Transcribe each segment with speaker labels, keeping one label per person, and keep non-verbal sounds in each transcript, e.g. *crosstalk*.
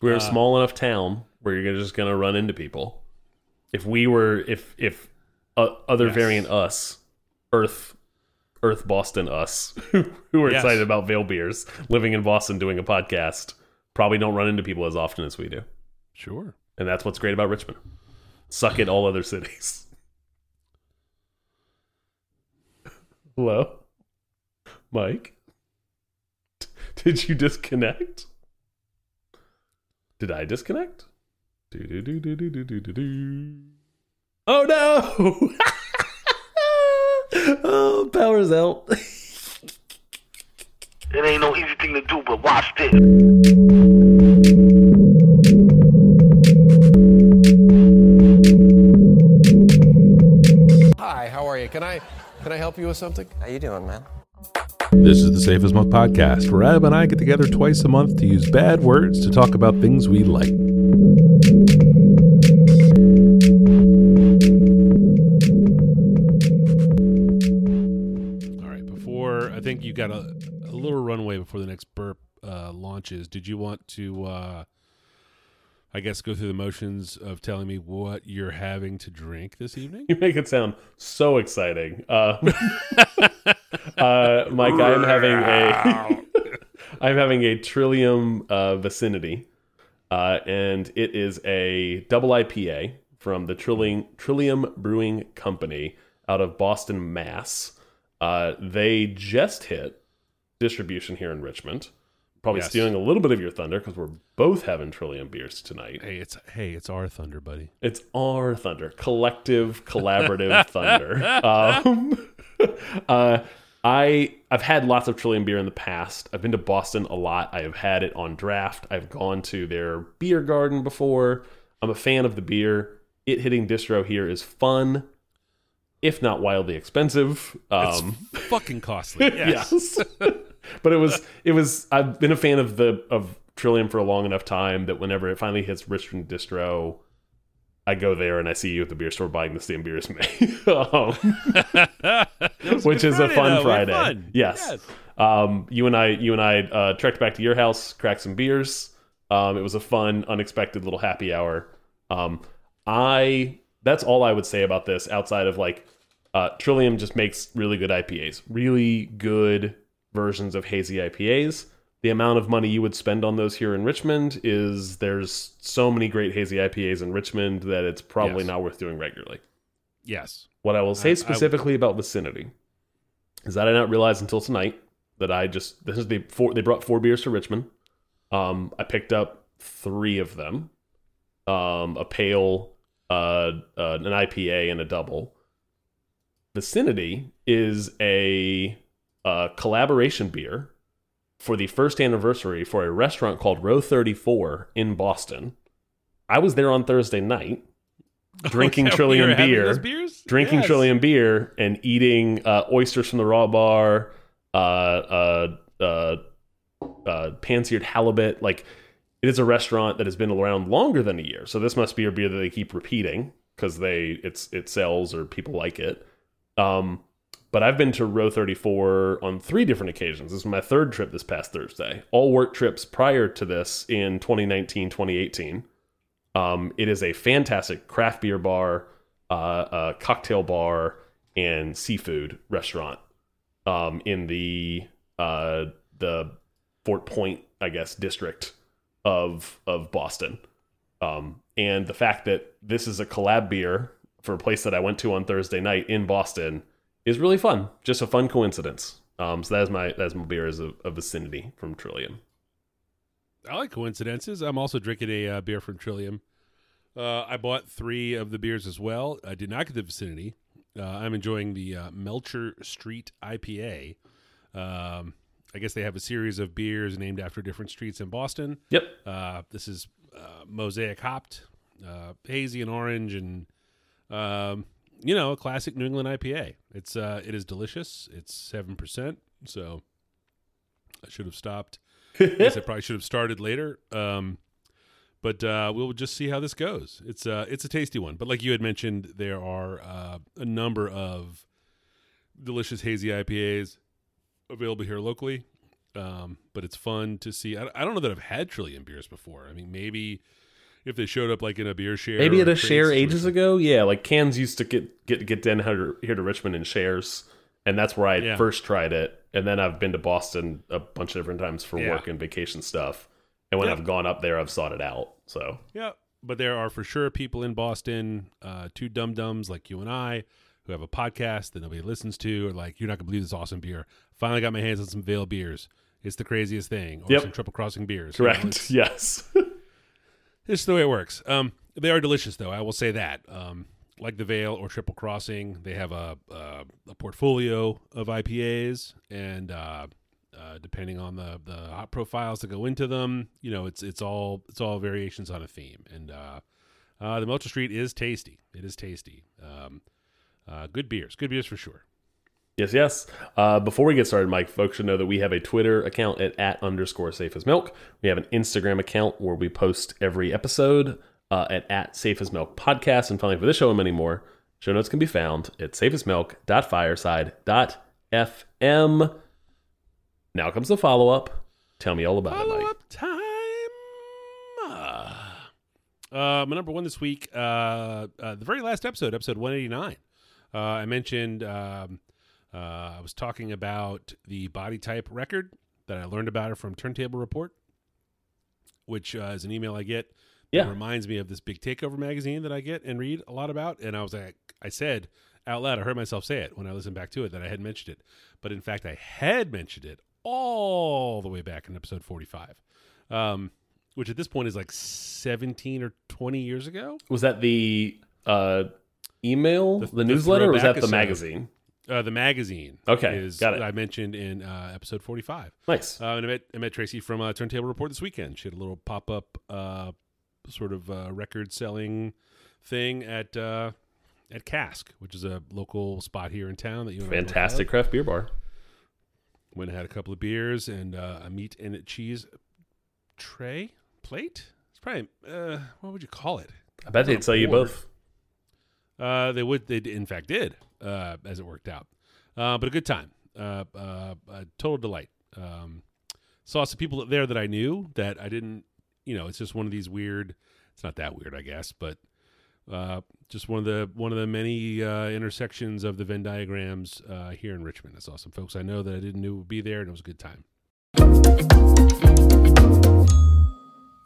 Speaker 1: We're
Speaker 2: Uh,
Speaker 1: a small enough town where you're just going to run into people. If we were, if if uh, other
Speaker 2: Yes.
Speaker 1: variant us, Earth, Earth Boston us, *laughs* who are
Speaker 2: Yes.
Speaker 1: excited about Veil beers, living in Boston, doing a podcast, probably don't run into people as often as we do,
Speaker 2: Sure.
Speaker 1: and that's what's great about Richmond. Suck it, all other cities. *laughs* Hello, Mike. *laughs* Did you disconnect? Did I disconnect? Oh no! *laughs* oh, power's out.
Speaker 3: it ain't no easy thing to do, but watch this.
Speaker 4: hi how Can I, can I help you with something?
Speaker 5: How you doing, man?
Speaker 6: This is the Safe as Milk podcast, where Ab and I get together twice a month to use bad words to talk about things we like.
Speaker 2: All right. Before I think you got a, a little runway before the next burp uh, launches. Did you want to, uh, I guess, go through the motions of telling me what you're having to drink this evening? *laughs*
Speaker 1: You make it sound so exciting. Uh, *laughs* uh, Mike, I am having a *laughs* I'm having a Trillium uh, vicinity, uh, and it is a double IPA from the Trillium Trillium Brewing Company out of Boston, Mass. Uh, they just hit distribution here in Richmond. Probably
Speaker 2: Yes.
Speaker 1: stealing a little bit of your thunder because we're both having Trillium beers tonight.
Speaker 2: Hey, it's hey, it's our thunder, buddy.
Speaker 1: It's our thunder, collective, collaborative *laughs* thunder. Um, *laughs* uh, I I've had lots of Trillium beer in the past. I've been to Boston a lot. I have had it on draft. I've gone to their beer garden before. I'm a fan of the beer. It hitting distro here is fun, if not wildly expensive. Um,
Speaker 2: Fucking costly. *laughs* Yes.
Speaker 1: yes. *laughs* but it was it was I've been a fan of the of Trillium for a long enough time that whenever it finally hits Richmond distro, I go there and I see you at the beer store buying the same beer as me. *laughs* um, which is a fun
Speaker 2: though.
Speaker 1: Friday.
Speaker 2: fun.
Speaker 1: Yes.
Speaker 2: Yes.
Speaker 1: Um, you and I you and I uh, trekked back to your house, cracked some beers. Um, it was a fun, unexpected little happy hour. Um, I that's all I would say about this outside of like uh, Trillium just makes really good IPAs, really good versions of hazy IPAs. The amount of money you would spend on those here in Richmond is there's so many great hazy IPAs in Richmond that it's probably
Speaker 2: Yes.
Speaker 1: not worth doing regularly.
Speaker 2: Yes.
Speaker 1: What I will
Speaker 2: I- I
Speaker 1: say
Speaker 2: would-
Speaker 1: specifically about Vicinity is that I did not realize until tonight that I just this is the four they brought four beers to Richmond. Um, I picked up three of them, um, a pale, uh, uh, an IPA, and a double. Vicinity is a uh, collaboration beer for the first anniversary for a restaurant called Row Thirty Four in Boston. I was there on Thursday night *laughs* drinking *laughs*
Speaker 2: Oh,
Speaker 1: Trillium
Speaker 2: we were having
Speaker 1: beer drinking
Speaker 2: Yes.
Speaker 1: Trillium beer and eating uh, oysters from the raw bar, uh, uh, uh, uh, pan-seared halibut. Like it is a restaurant that has been around longer than a year, so this must be a beer that they keep repeating because they it's it sells or people like it. Um, but I've been to Row 34 on three different occasions. This is my third trip this past Thursday. All work trips prior to this in 2019, 2018. Um, it is a fantastic craft beer bar, uh, cocktail bar, and seafood restaurant um, in the uh, the Fort Point, I guess, district of of Boston. Um, and the fact that this is a collab beer for a place that I went to on Thursday night in Boston is really fun. Just a fun coincidence. Um, so that is my that's my beer is a, a vicinity from Trillium.
Speaker 2: I like coincidences. I'm also drinking a uh, beer from Trillium. Uh, I bought three of the beers as well. I did not get the vicinity. Uh, I'm enjoying the uh, Melcher Street IPA. Um, I guess they have a series of beers named after different streets in Boston.
Speaker 1: Yep.
Speaker 2: Uh, this is uh, mosaic hopped, uh, hazy and orange, and um, you know, a classic New England IPA. It's uh, it is delicious. It's seven percent, so I should have stopped. *laughs* I guess I probably should have started later. Um, but uh, we'll just see how this goes. It's uh, it's a tasty one. But like you had mentioned, there are uh, a number of delicious hazy IPAs available here locally. Um, but it's fun to see. I, I don't know that I've had Trillium beers before. I mean, maybe if they showed up like in a beer share,
Speaker 1: Maybe at a
Speaker 2: trade
Speaker 1: share ages ago. Yeah, like cans used to get get get down here to Richmond in shares, and that's where I
Speaker 2: Yeah.
Speaker 1: first tried it. And then I've been to Boston a bunch of different times for
Speaker 2: Yeah.
Speaker 1: work and vacation stuff. And when
Speaker 2: Yeah.
Speaker 1: I've gone up there, I've sought it out. So
Speaker 2: Yeah, but there are for sure people in Boston, uh, two dum dums like you and I, who have a podcast that nobody listens to, or like you're not gonna believe this awesome beer. Finally got my hands on some Veil beers. It's the craziest thing. Or
Speaker 1: Yep.
Speaker 2: some Triple Crossing beers. you know,
Speaker 1: correct. *laughs* yes.
Speaker 2: It's the way it works. Um, they are delicious, though. I will say that. Um, like the Veil or Triple Crossing, they have a a, a portfolio of IPAs, and uh, uh, depending on the the hop profiles that go into them, you know, it's it's all it's all variations on a theme. And uh, uh, the Melcher Street is tasty. It is tasty. Um, uh, good beers, good beers for sure.
Speaker 1: Yes, yes. Uh, before we get started, Mike, folks should know that we have a Twitter account at, at underscore safe as milk. We have an Instagram account where we post every episode uh, at, at safe as milk podcast. And finally, for this show and many more, show notes can be found at safeasmilk.fireside.fm. Now comes the follow up. Tell me all about it,
Speaker 2: Follow
Speaker 1: Mike.
Speaker 2: up time. Uh, my number one this week, uh, uh, the very last episode, episode 189. Uh, I mentioned um, I was talking about the body type record that I learned about it from Turntable Report, which uh, is an email I get. that
Speaker 1: Yeah.
Speaker 2: reminds me of this big takeover magazine that I get and read a lot about. And I was like, I said out loud, I heard myself say it when I listened back to it that I had mentioned it, but in fact, I had mentioned it all the way back in episode 45, um, which at this point is like 17 or 20 years ago.
Speaker 1: Was that the uh, email,
Speaker 2: The-
Speaker 1: the,
Speaker 2: the
Speaker 1: newsletter, or was that the magazine?
Speaker 2: Uh, the magazine,
Speaker 1: Okay,
Speaker 2: is
Speaker 1: got it.
Speaker 2: I mentioned in uh, episode 45.
Speaker 1: Nice.
Speaker 2: Uh, and I met I met Tracy from uh, Turntable Report this weekend. She had a little pop up, uh, sort of uh, record selling thing at uh, at Cask, which is a local spot here in town that you and I both
Speaker 1: Fantastic craft beer bar.
Speaker 2: Went and had a couple of beers and uh, a meat and cheese tray plate. It's probably uh, what would you call it?
Speaker 1: I bet they'd sell you both.
Speaker 2: Uh, they would. They in fact did, uh, as it worked out. Uh, but a good time. Uh, uh, a total delight. Um, saw some people there that I knew that I didn't. You know, it's just one of these weird. It's not that weird, I guess, but uh, just one of the one of the many uh, intersections of the Venn diagrams uh, here in Richmond. I saw some folks I know that I didn't know would be there, and it was a good time.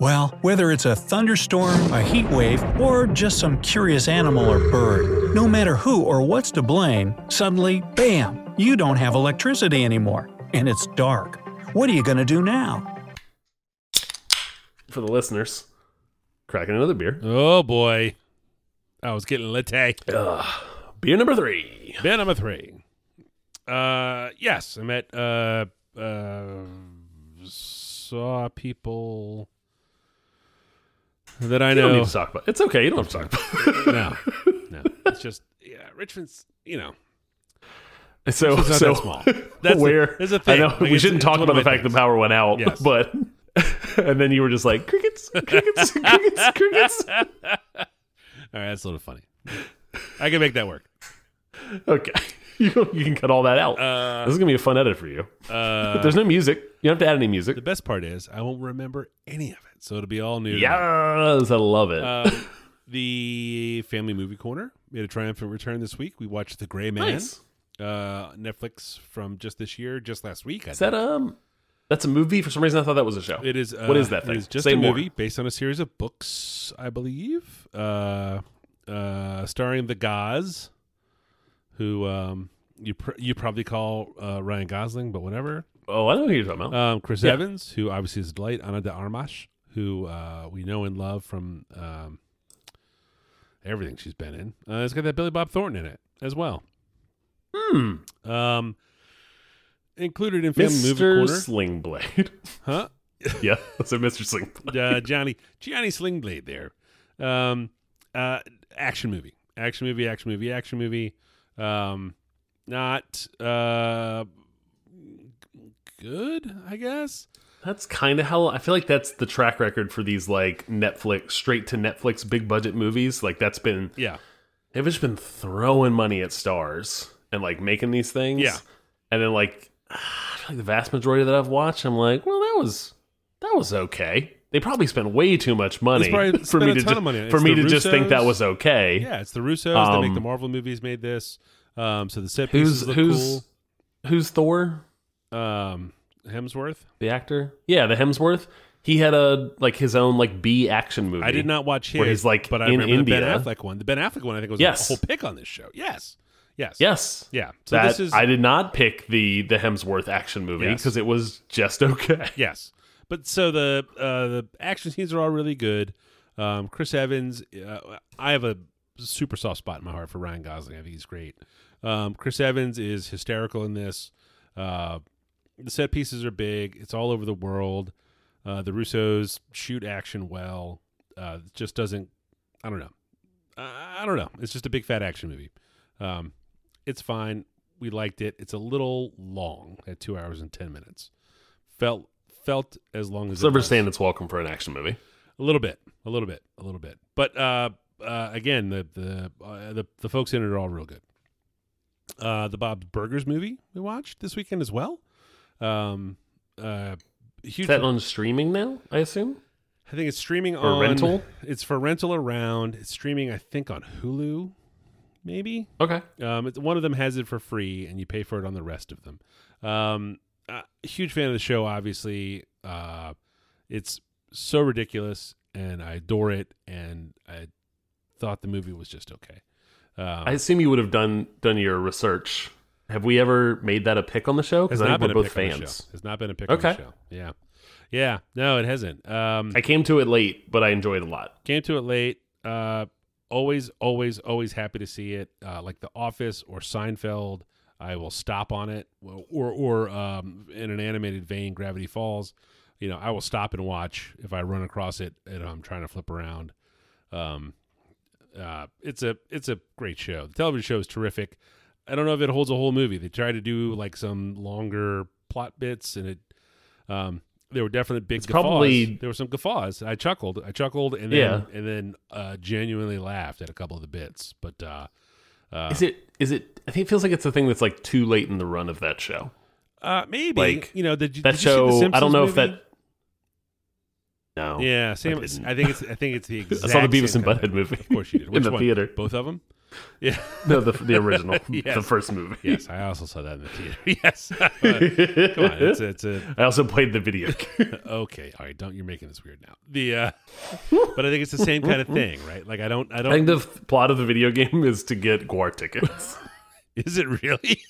Speaker 5: Well, whether it's a thunderstorm, a heat wave, or just some curious animal or bird, no matter who or what's to blame, suddenly, bam, you don't have electricity anymore. And it's dark. What are you going to do now?
Speaker 1: For the listeners, cracking another beer.
Speaker 2: Oh boy, I was getting latte.
Speaker 1: Ugh. Beer number three.
Speaker 2: Beer number three. Uh, yes, I met uh, uh, saw people that I
Speaker 1: You don't
Speaker 2: know.
Speaker 1: need to talk about. It's okay. You don't have to talk about. *laughs*
Speaker 2: no, no, it's just yeah, Richmond's. You know,
Speaker 1: So,
Speaker 2: It's not
Speaker 1: so
Speaker 2: that small. *laughs* That's
Speaker 1: where
Speaker 2: there's a
Speaker 1: I
Speaker 2: thing.
Speaker 1: know
Speaker 2: Like,
Speaker 1: we shouldn't talk about the fact the power went out,
Speaker 2: Yes.
Speaker 1: but *laughs* and then you were just like crickets, crickets, crickets, crickets.
Speaker 2: all right, that's a little funny. I can make that work.
Speaker 1: Okay, you can, you can cut all that out.
Speaker 2: Uh,
Speaker 1: this is gonna be a fun edit for you.
Speaker 2: uh,
Speaker 1: There's no music. You don't have to add any music.
Speaker 2: the best part is I won't remember any of it, so it'll be all new.
Speaker 1: Yes, I love it.
Speaker 2: Um, *laughs* the Family Movie Corner made a triumphant return this week. We watched The Gray Man.
Speaker 1: nice.
Speaker 2: uh, Netflix from just this year, just last week. I
Speaker 1: Is that um? That's a movie. For some reason, I thought that was a show.
Speaker 2: It is. Uh,
Speaker 1: What is that thing?
Speaker 2: It is just
Speaker 1: Say
Speaker 2: a
Speaker 1: more.
Speaker 2: movie based on a series of books, I believe. Uh, uh, starring the Gaz, who um, you pr- you probably call uh, Ryan Gosling, but whatever.
Speaker 1: Oh, I don't know who you're talking about.
Speaker 2: Um, Chris
Speaker 1: Yeah.
Speaker 2: Evans, who obviously is a delight. Ana de Armas, who uh, we know and love from um, everything she's been in. Uh, it's got that Billy Bob Thornton in it as well.
Speaker 1: hmm.
Speaker 2: Um, included in Family Movie
Speaker 1: Mr.
Speaker 2: Corner,
Speaker 1: Slingblade. *laughs*
Speaker 2: huh?
Speaker 1: yeah, that's a Mr. Slingblade.
Speaker 2: uh, Johnny Johnny Slingblade there. Um, uh, action movie, action movie, action movie, action movie. Um, not uh, good, I guess.
Speaker 1: That's kind of how I feel like that's the track record for these like Netflix straight to Netflix big budget movies. Like that's been
Speaker 2: Yeah,
Speaker 1: they've just been throwing money at stars and like making these things.
Speaker 2: Yeah.
Speaker 1: and then like *sighs* like the vast majority that I've watched, I'm like, well, that was that was okay. They probably spent way too much money for me to just,
Speaker 2: money
Speaker 1: for me to just think that was okay.
Speaker 2: Yeah, it's the Russos. they make the
Speaker 1: Um,
Speaker 2: Marvel movies. Made this. Um, so the set
Speaker 1: Who's
Speaker 2: pieces look
Speaker 1: who's who's Thor?
Speaker 2: Um, Hemsworth.
Speaker 1: The actor? Yeah, the Hemsworth. He had a like his own like B action movie.
Speaker 2: I did not watch his,
Speaker 1: Where he's, like,
Speaker 2: but I
Speaker 1: in
Speaker 2: remember the Ben
Speaker 1: India.
Speaker 2: Affleck one. The Ben Affleck one, I think, was
Speaker 1: Yes.
Speaker 2: a whole pick on this show. Yes, yes,
Speaker 1: Yes.
Speaker 2: yeah. So
Speaker 1: that
Speaker 2: this is
Speaker 1: I did not pick the the Hemsworth action movie
Speaker 2: Yes.
Speaker 1: because it was just *laughs* okay.
Speaker 2: Yes, but so the uh, the action scenes are all really good. Um, Chris Evans, uh, I have a super soft spot in my heart for Ryan Gosling. I think he's great. Um, Chris Evans is hysterical in this. Uh, the set pieces are big. It's all over the world. Uh, the Russos shoot action well. Uh, it just doesn't. I don't know. I, I don't know. It's just a big fat action movie. Um, it's fine. We liked it. It's a little long at two hours and ten minutes. Felt felt as long as it
Speaker 1: Silver. Standard's welcome for an action movie.
Speaker 2: A little bit, a little bit, a little bit. But uh, uh, again, the the, uh, the the folks in it are all real good. Uh, the Bob's Burgers movie we watched this weekend as well. Um, uh, huge.
Speaker 1: Is that on streaming now? I assume.
Speaker 2: I think it's streaming
Speaker 1: Or
Speaker 2: on
Speaker 1: rental?
Speaker 2: It's for rental around. It's streaming, I think, on Hulu, maybe.
Speaker 1: Okay.
Speaker 2: Um, it's, one of them has it for free, and you pay for it on the rest of them. Um, uh, huge fan of the show, obviously. Uh, it's so ridiculous, and I adore it. And I thought the movie was just okay. Um,
Speaker 1: I assume you would have done done your research. Have we ever made that a pick on the show? Because I
Speaker 2: not
Speaker 1: think
Speaker 2: been
Speaker 1: we're
Speaker 2: a
Speaker 1: both
Speaker 2: pick
Speaker 1: fans.
Speaker 2: Has not been a pick on
Speaker 1: Okay.
Speaker 2: the show. Yeah, yeah. No, it hasn't. Um,
Speaker 1: I came to it late, but I enjoyed it a lot.
Speaker 2: Came to it late. Uh, always, always, always happy to see it. Uh, like The Office or Seinfeld, I will stop on it. Or, or um, in an animated vein, Gravity Falls. You know, I will stop and watch if I run across it and I'm trying to flip around. Um, uh, it's a it's a great show. The television show is terrific. I don't know if it holds a whole movie. They tried to do like some longer plot bits, and it um, there were definitely big
Speaker 1: It's
Speaker 2: guffaws.
Speaker 1: probably-
Speaker 2: there were some guffaws. I chuckled. I chuckled, and then
Speaker 1: Yeah.
Speaker 2: and then uh, genuinely laughed at a couple of the bits. But uh, uh,
Speaker 1: Is it? Is it? I think it feels like it's a thing that's like too late in the run of that show.
Speaker 2: uh, maybe
Speaker 1: like,
Speaker 2: you know did you,
Speaker 1: That
Speaker 2: did you see the
Speaker 1: show. I don't know if that. No.
Speaker 2: Yeah, same. I,
Speaker 1: didn't.
Speaker 2: think it's. I think it's the exact. *laughs*
Speaker 1: I saw the Beavis and Butthead movie.
Speaker 2: Of course you did. *laughs*
Speaker 1: in
Speaker 2: Which
Speaker 1: the
Speaker 2: one?
Speaker 1: theater.
Speaker 2: Both of them. Yeah. *laughs*
Speaker 1: No, the the original, *laughs*
Speaker 2: Yes.
Speaker 1: the first movie.
Speaker 2: yes, I also saw that in the theater. *laughs* yes. Come on, it's it's a
Speaker 1: I also played the video game.
Speaker 2: okay. All right, don't you're making this weird now. The uh, but I think it's the same kind of thing, right? Like I don't. I don't.
Speaker 1: I think the f- plot of the video game is to get GWAR tickets.
Speaker 2: is it really?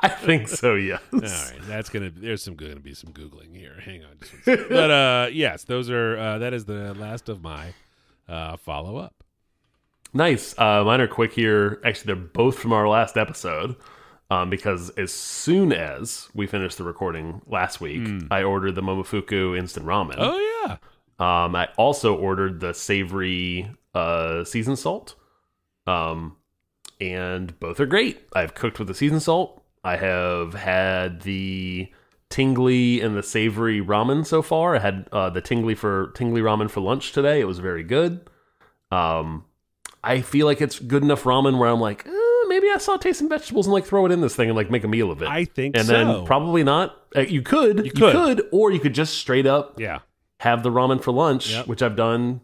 Speaker 1: I think so. Yes.
Speaker 2: All right, that's gonna. There's some going to be some googling here. Hang on, just one second. but uh, yes, those are. Uh, that is the last of my uh, follow up.
Speaker 1: Nice. Uh, mine are quick here. Actually, they're both from our last episode. Um, because as soon as we finished the recording last week, I ordered the Momofuku instant ramen.
Speaker 2: Oh yeah,
Speaker 1: Um, I also ordered the savory uh, seasoned salt. Um, and both are great. I've cooked with the seasoned salt. I have had the tingly and the savory ramen so far. I had uh, the tingly for tingly ramen for lunch today. It was very good. Um, I feel like it's good enough ramen where I'm like, eh, maybe I saute some vegetables and like throw it in this thing and like make a meal of it.
Speaker 2: I think
Speaker 1: and
Speaker 2: so.
Speaker 1: then probably not. Uh, you could, you
Speaker 2: could.
Speaker 1: could, or you could just straight up
Speaker 2: yeah.
Speaker 1: have the ramen for lunch,
Speaker 2: Yep.
Speaker 1: which I've done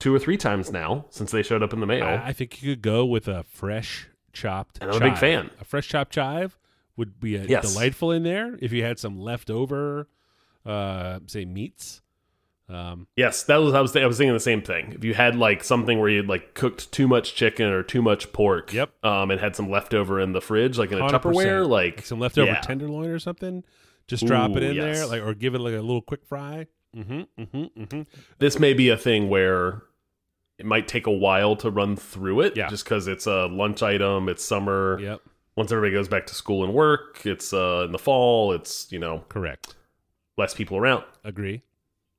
Speaker 1: two or three times now since they showed up in the mail.
Speaker 2: I, I think you could go with a fresh chopped.
Speaker 1: And I'm a big fan.
Speaker 2: A fresh chopped chive would be uh
Speaker 1: Yes.
Speaker 2: delightful in there if you had some leftover, uh, say meats. Um,
Speaker 1: yes, that was I was I was thinking the same thing. If you had like something where you like cooked too much chicken or too much pork,
Speaker 2: Yep.
Speaker 1: um, and had some leftover in the fridge, like in a Tupperware, like
Speaker 2: some leftover
Speaker 1: yeah.
Speaker 2: tenderloin or something. Just drop it
Speaker 1: Ooh,
Speaker 2: in there, like or give it like a little quick fry. Mm-hmm. Mm-hmm. Mm-hmm.
Speaker 1: This may be a thing where it might take a while to run through it,
Speaker 2: Yeah.
Speaker 1: just because it's a lunch item. It's summer.
Speaker 2: Yep.
Speaker 1: Once everybody goes back to school and work, it's uh, in the fall. It's you know
Speaker 2: Correct.
Speaker 1: less people around.
Speaker 2: Agree.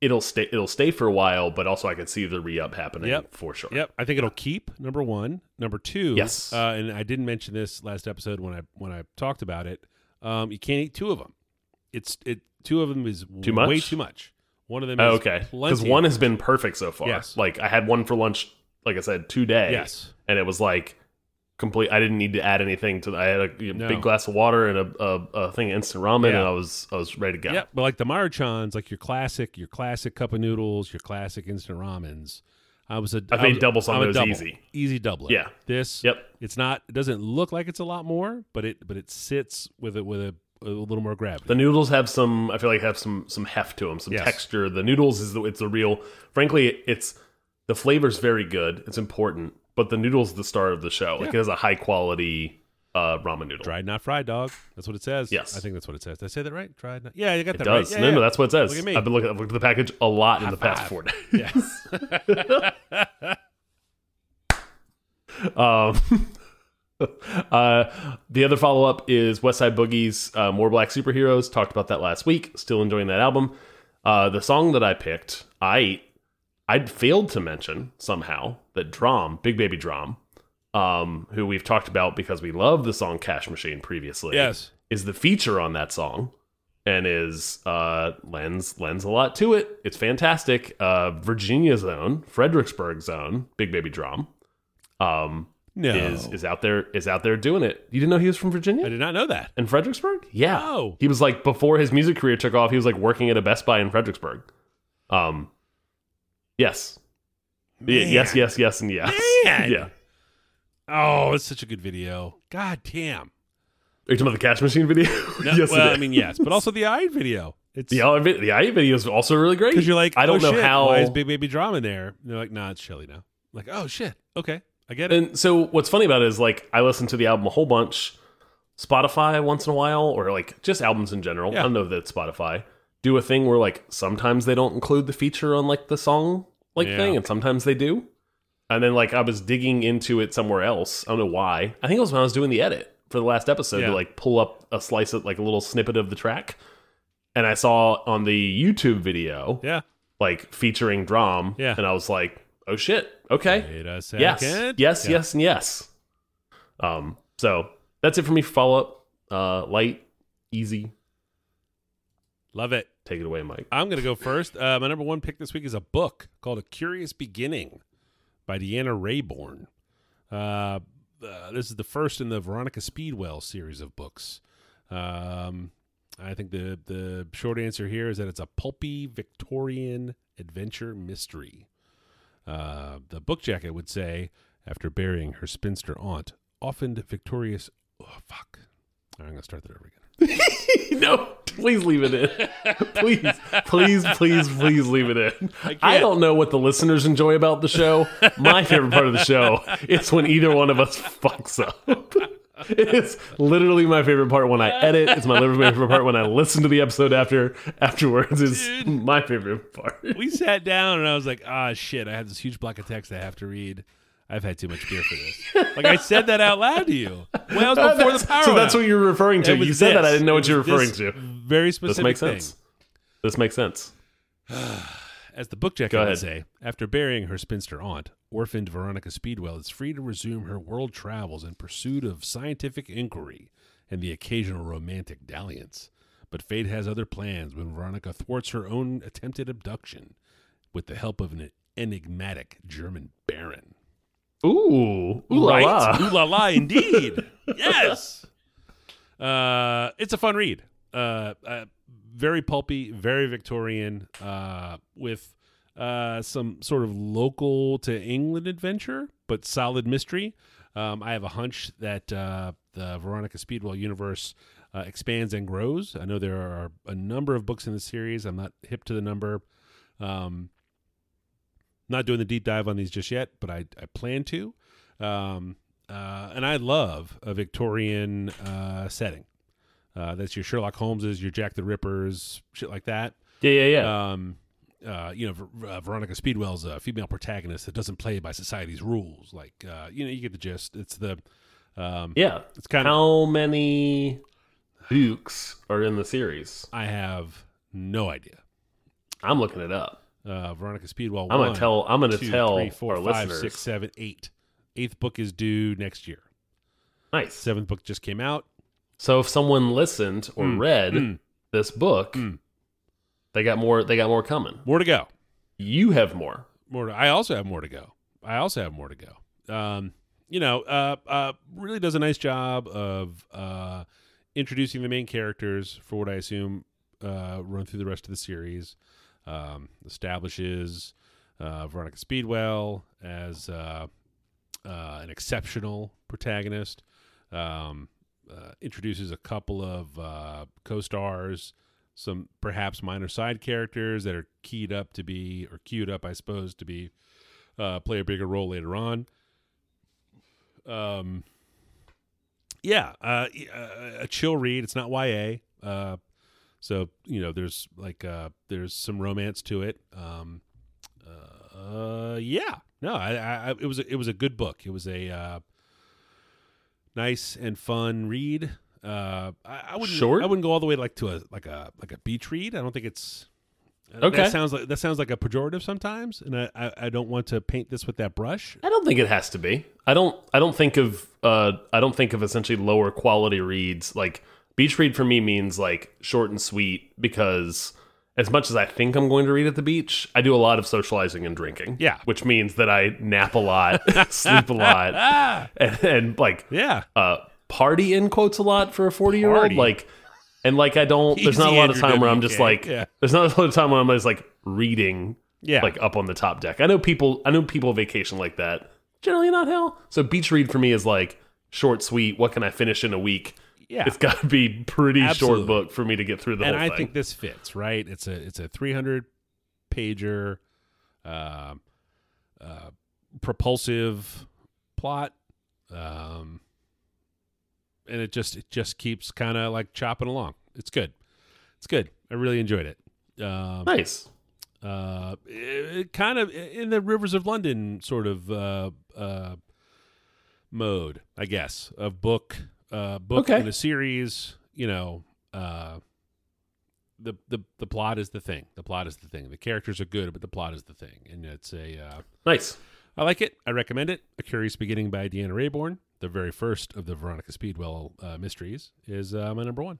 Speaker 1: It'll stay. It'll stay for a while, but also I could see the re up happening
Speaker 2: Yep.
Speaker 1: for sure.
Speaker 2: Yep, I think it'll keep number one. Number two,
Speaker 1: Yes.
Speaker 2: uh, and I didn't mention this last episode when I when I talked about it. Um, you can't eat two of them. It's it two of them is
Speaker 1: Too much?
Speaker 2: way too much. One of them
Speaker 1: Oh, okay. Because one has been perfect so far.
Speaker 2: Yes.
Speaker 1: Like I had one for lunch, like I said, today.
Speaker 2: yes,
Speaker 1: And it was like complete. I didn't need to add anything to. I had a you know,
Speaker 2: No.
Speaker 1: big glass of water and a, a, a thing of instant ramen,
Speaker 2: Yeah.
Speaker 1: and I was I was ready to go.
Speaker 2: Yeah, but like the Maruchans, like your classic, your classic cup of noodles, your classic instant ramens. I was a
Speaker 1: I think
Speaker 2: was-
Speaker 1: doubles on those
Speaker 2: double.
Speaker 1: easy.
Speaker 2: easy doubler.
Speaker 1: Yeah.
Speaker 2: this.
Speaker 1: Yep.
Speaker 2: It's not. It doesn't look like it's a lot more, but it but it sits with it with a, a little more gravity.
Speaker 1: The noodles have some. I feel like have some some heft to them, some
Speaker 2: Yes.
Speaker 1: texture. The noodles is the it's the real. Frankly, it's the flavor's very good. It's important, but the noodles the star of the show. Like
Speaker 2: Yeah.
Speaker 1: it has a high quality uh, ramen noodle.
Speaker 2: Dried, not fried, dog. That's what it says.
Speaker 1: Yes.
Speaker 2: I think that's what it says. Did I say that right? Dried, not. Yeah, you got
Speaker 1: It
Speaker 2: that
Speaker 1: does.
Speaker 2: right.
Speaker 1: no,
Speaker 2: Yeah,
Speaker 1: no, that's what it says.
Speaker 2: Look at me.
Speaker 1: I've been looking. I've looked at the package a lot in the past four days.
Speaker 2: Yes. *laughs*
Speaker 1: Um, *laughs* uh, the other follow up is West Side Boogie's uh, More Black Superheroes. Talked about that last week. Still enjoying that album. Uh, the song that I picked, I I'd failed to mention somehow that DRAM, Big Baby DRAM, um, who we've talked about because we love the song Cash Machine previously,
Speaker 2: yes.
Speaker 1: is the feature on that song and is uh lends lends a lot to it. It's fantastic. Uh Virginia zone, Fredericksburg zone, Big Baby DRAM. Um
Speaker 2: No.
Speaker 1: is is out there is out there doing it. You didn't know he was from Virginia?
Speaker 2: I did not know that.
Speaker 1: In Fredericksburg? Yeah.
Speaker 2: Oh.
Speaker 1: He was like before his music career took off, he was like working at a Best Buy in Fredericksburg. Um Yes. Y- Yes, yes, yes, and yes.
Speaker 2: Man. *laughs*
Speaker 1: Yeah.
Speaker 2: Oh, it's such a good video. God damn.
Speaker 1: Are you talking about the Cash Machine video? *laughs*
Speaker 2: No, *laughs*
Speaker 1: yes,
Speaker 2: well, I mean, yes, but also the eye video. It's
Speaker 1: the other vid- the IE video is also really great.
Speaker 2: because you're like,
Speaker 1: I don't
Speaker 2: oh,
Speaker 1: know
Speaker 2: shit,
Speaker 1: how.
Speaker 2: Why is Big Baby DRAM in there? And they're like, nah, it's Shelley now. I'm like, oh shit, okay, I get it.
Speaker 1: And so what's funny about it is like I listen to the album a whole bunch, Spotify once in a while, or like just albums in general.
Speaker 2: Yeah.
Speaker 1: I don't know that it's Spotify do a thing where like sometimes they don't include the feature on like the song like
Speaker 2: Yeah.
Speaker 1: thing, and sometimes they do. And then like I was digging into it somewhere else. I don't know why. I think it was when I was doing the edit for the last episode
Speaker 2: Yeah.
Speaker 1: to like pull up a slice of like a little snippet of the track. And I saw on the YouTube video
Speaker 2: yeah.
Speaker 1: like featuring DRAM.
Speaker 2: Yeah.
Speaker 1: And I was like, oh shit, okay.
Speaker 2: Wait a second.
Speaker 1: Yes, yes,
Speaker 2: Yeah.
Speaker 1: yes, and yes. Um, so that's it for me. Follow up, uh, light, easy.
Speaker 2: Love it.
Speaker 1: Take it away, Mike.
Speaker 2: I'm going to go first. Uh, my number one pick this week is a book called A Curious Beginning by Deanna Raybourn. Uh, uh, this is the first in the Veronica Speedwell series of books. Um, I think the, the short answer here is that it's a pulpy Victorian adventure mystery. Uh, the book jacket would say, after burying her spinster aunt, often victorious. Oh, fuck. Right, I'm going to start that over again. *laughs*
Speaker 1: no, please leave it in. please, please, please, please leave it in. I,
Speaker 2: can't.
Speaker 1: don't know what the listeners enjoy about the show. My favorite part of the show is when either one of us fucks up. It's literally my favorite part when I edit. It's my favorite part when I listen to the episode after afterwards. It's my favorite part.
Speaker 2: we sat down and I was like, ah, shit, I have this huge block of text I have to read. I've had too much beer for this. like I said that out loud to you. Well, *laughs* before the power.
Speaker 1: so that's what you're referring to.
Speaker 2: Was
Speaker 1: You said that. I didn't know what you were
Speaker 2: was
Speaker 1: referring to.
Speaker 2: Very specific
Speaker 1: This makes
Speaker 2: thing.
Speaker 1: sense. This makes sense. *sighs*
Speaker 2: As the book jacket would say, after burying her spinster aunt, orphaned Veronica Speedwell is free to resume her world travels in pursuit of scientific inquiry and the occasional romantic dalliance. But fate has other plans when Veronica thwarts her own attempted abduction with the help of an enigmatic German baron.
Speaker 1: Ooh, ooh la
Speaker 2: right?
Speaker 1: la.
Speaker 2: Ooh la la, indeed. *laughs* yes. Uh, it's a fun read. Uh, uh, very pulpy, very Victorian, uh, with uh, some sort of local to England adventure, but solid mystery. Um, I have a hunch that uh, the Veronica Speedwell universe uh, expands and grows. I know there are a number of books in the series. I'm not hip to the number. Um, not doing the deep dive on these just yet, but I, I plan to. Um, uh, and I love a Victorian uh, setting. Uh, that's your Sherlock Holmeses, your Jack the Rippers, shit like that.
Speaker 1: Yeah, yeah, yeah.
Speaker 2: Um, uh, you know, Ver- uh, Veronica Speedwell's a female protagonist that doesn't play by society's rules. Like, uh, you know, you get the gist. It's the, um,
Speaker 1: yeah.
Speaker 2: it's kind of.
Speaker 1: How many books are in the series?
Speaker 2: I have no idea.
Speaker 1: I'm looking it up.
Speaker 2: Uh, Veronica Speedwell.
Speaker 1: I'm gonna
Speaker 2: one,
Speaker 1: tell. I'm gonna
Speaker 2: two,
Speaker 1: tell
Speaker 2: three, four,
Speaker 1: our
Speaker 2: five,
Speaker 1: listeners.
Speaker 2: six, seven, eight. Eighth book is due next year.
Speaker 1: Nice.
Speaker 2: Seventh book just came out.
Speaker 1: So if someone listened or
Speaker 2: Mm,
Speaker 1: read
Speaker 2: mm.
Speaker 1: this book,
Speaker 2: Mm.
Speaker 1: they got more. They got more coming.
Speaker 2: More to go.
Speaker 1: You have more.
Speaker 2: More. To, I also have more to go. I also have more to go. Um, you know, uh, uh, really does a nice job of uh, introducing the main characters for what I assume uh, run through the rest of the series. Um, establishes uh, Veronica Speedwell as uh, uh, an exceptional protagonist. Um, uh, introduces a couple of uh, co-stars, some perhaps minor side characters that are keyed up to be or queued up, I suppose, to be uh, play a bigger role later on. Um, yeah, a chill read. It's not YA. Uh, so you know, there's like uh, there's some romance to it. Um, uh, yeah, no, I, I, I- it was a, it was a good book. It was a uh, nice and fun read. Uh, I, I wouldn't
Speaker 1: Short?
Speaker 2: I wouldn't go all the way like to a like a like a beach read. I don't think it's
Speaker 1: Okay.
Speaker 2: That sounds like that sounds like a pejorative sometimes, and I, I, I don't want to paint this with that brush.
Speaker 1: I don't think it has to be. I don't. I don't think of. Uh, I don't think of essentially lower quality reads. Like beach read for me means like short and sweet because as much as I think I'm going to read at the beach, I do a lot of socializing and drinking.
Speaker 2: Yeah.
Speaker 1: which means that I nap a lot, *laughs* sleep a lot, *laughs* and, and like
Speaker 2: Yeah,
Speaker 1: uh, party in quotes a lot for a 40 year old.
Speaker 2: Party.
Speaker 1: Like, and like I don't. There's not a lot of
Speaker 2: Andrew
Speaker 1: time where I'm just like.
Speaker 2: Yeah.
Speaker 1: There's not a lot of time where I'm just like reading
Speaker 2: yeah,
Speaker 1: like up on the top deck. I know people I know people vacation like that. Generally not hell. So beach read for me is like short, sweet. What can I finish in a week?
Speaker 2: Yeah.
Speaker 1: It's got to be pretty
Speaker 2: Absolutely.
Speaker 1: short book for me to get through the
Speaker 2: and
Speaker 1: whole
Speaker 2: I
Speaker 1: thing.
Speaker 2: I think this fits right. It's a it's a 300 pager, um, uh, propulsive plot, um, and it just it just keeps kind of like chopping along. It's good. It's good. I really enjoyed it. Um,
Speaker 1: nice.
Speaker 2: uh, it, kind of in the Rivers of London sort of uh, uh, mode, I guess, of book, uh, book
Speaker 1: Okay.
Speaker 2: in a series. You know, uh, the the the plot is the thing. The plot is the thing. The characters are good, but the plot is the thing, and it's a. Uh,
Speaker 1: Nice.
Speaker 2: I like it. I recommend it. A Curious Beginning by Deanna Raybourn, the very first of the Veronica Speedwell uh, mysteries, is uh, my number one.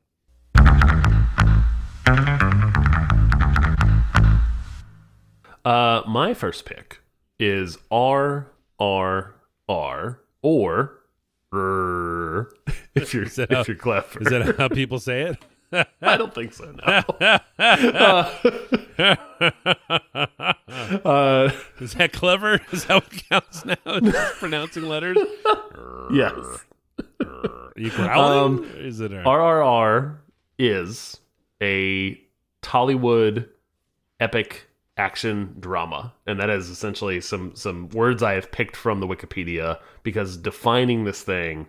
Speaker 1: Uh my first pick is R R R or R if you're *laughs* if
Speaker 2: how-
Speaker 1: you're clever.
Speaker 2: Is that how people say it? *laughs*
Speaker 1: I don't think so. No. *laughs* uh, uh,
Speaker 2: Is that clever? Is that what counts now? Pronouncing letters?
Speaker 1: yes.
Speaker 2: You growling?
Speaker 1: Um,
Speaker 2: is it a,
Speaker 1: RRR is a Tollywood epic action drama, and that is essentially some some words I have picked from the Wikipedia because defining this thing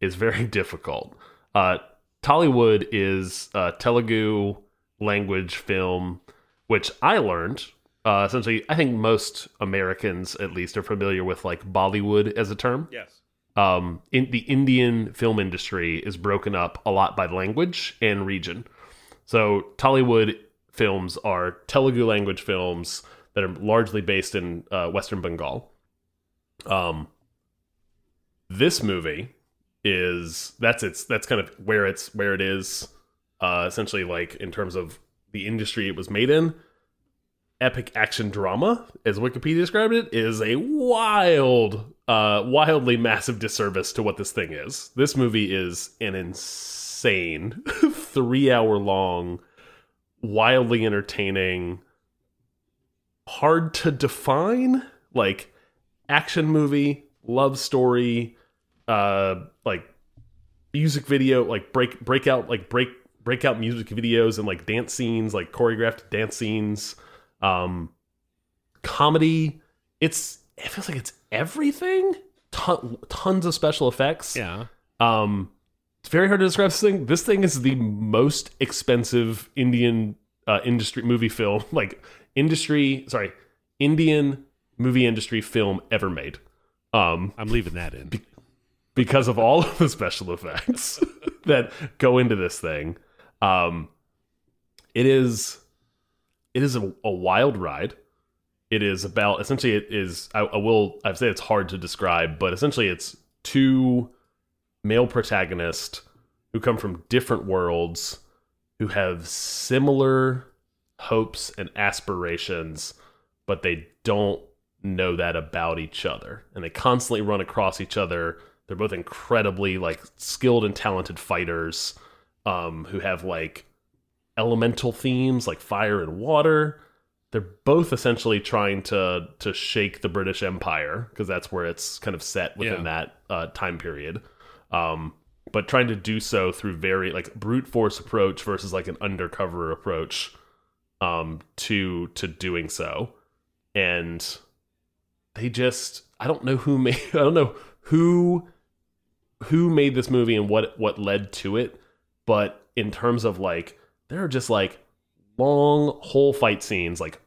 Speaker 1: is very *laughs* difficult. Uh, Tollywood is a Telugu language film, which I learned. Uh, essentially, I think most Americans, at least, are familiar with like Bollywood as a term
Speaker 2: Yes.
Speaker 1: um, in the Indian film industry is broken up a lot by language and region. So Tollywood films are Telugu language films that are largely based in uh, Western Bengal. Um, this movie is that's its that's kind of where it's where it is. Uh, essentially, like in terms of the industry it was made in, epic action drama, as Wikipedia described it, is a wild, uh, wildly massive disservice to what this thing is. This movie is an insane, *laughs* three hour long, wildly entertaining, hard to define, like action movie, love story, uh, like music video, like break breakout, like break breakout music videos and like dance scenes, like choreographed dance scenes um comedy. It's it feels like it's everything. Ton, tons of special effects.
Speaker 2: Yeah.
Speaker 1: um it's very hard to describe this thing this thing is the most expensive indian uh, industry movie film *laughs* like industry sorry indian movie industry film ever made um
Speaker 2: I'm leaving that in.
Speaker 1: because of all of the special effects *laughs* that go into this thing. Um, it is it is a, a wild ride. It is about essentially it is I, I will I've said it's hard to describe, but essentially it's two male protagonists who come from different worlds who have similar hopes and aspirations, but they don't know that about each other, and they constantly run across each other. They're both incredibly like skilled and talented fighters, um, who have like elemental themes like fire and water. They're both essentially trying to to shake the British Empire because that's where it's kind of set within
Speaker 2: Yeah.
Speaker 1: that uh, time period. Um, but trying to do so through very like brute force approach versus like an undercover approach um, to to doing so, and they just I don't know who *laughs* made I don't know who who made this movie and what what led to it, but in terms of like there are just like long whole fight scenes like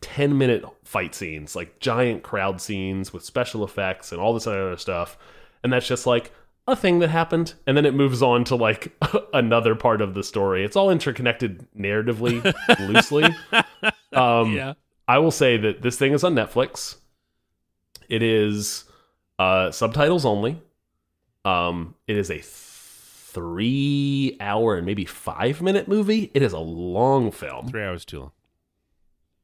Speaker 1: 10 minute fight scenes like giant crowd scenes with special effects and all this other stuff. And that's just like a thing that happened and then it moves on to like *laughs* another part of the story it's all interconnected narratively *laughs* loosely um
Speaker 2: yeah.
Speaker 1: I will say that this thing is on Netflix. It is uh, subtitles only. Um, it is a three hour and maybe five minute movie. It is a long film.
Speaker 2: Three hours too long.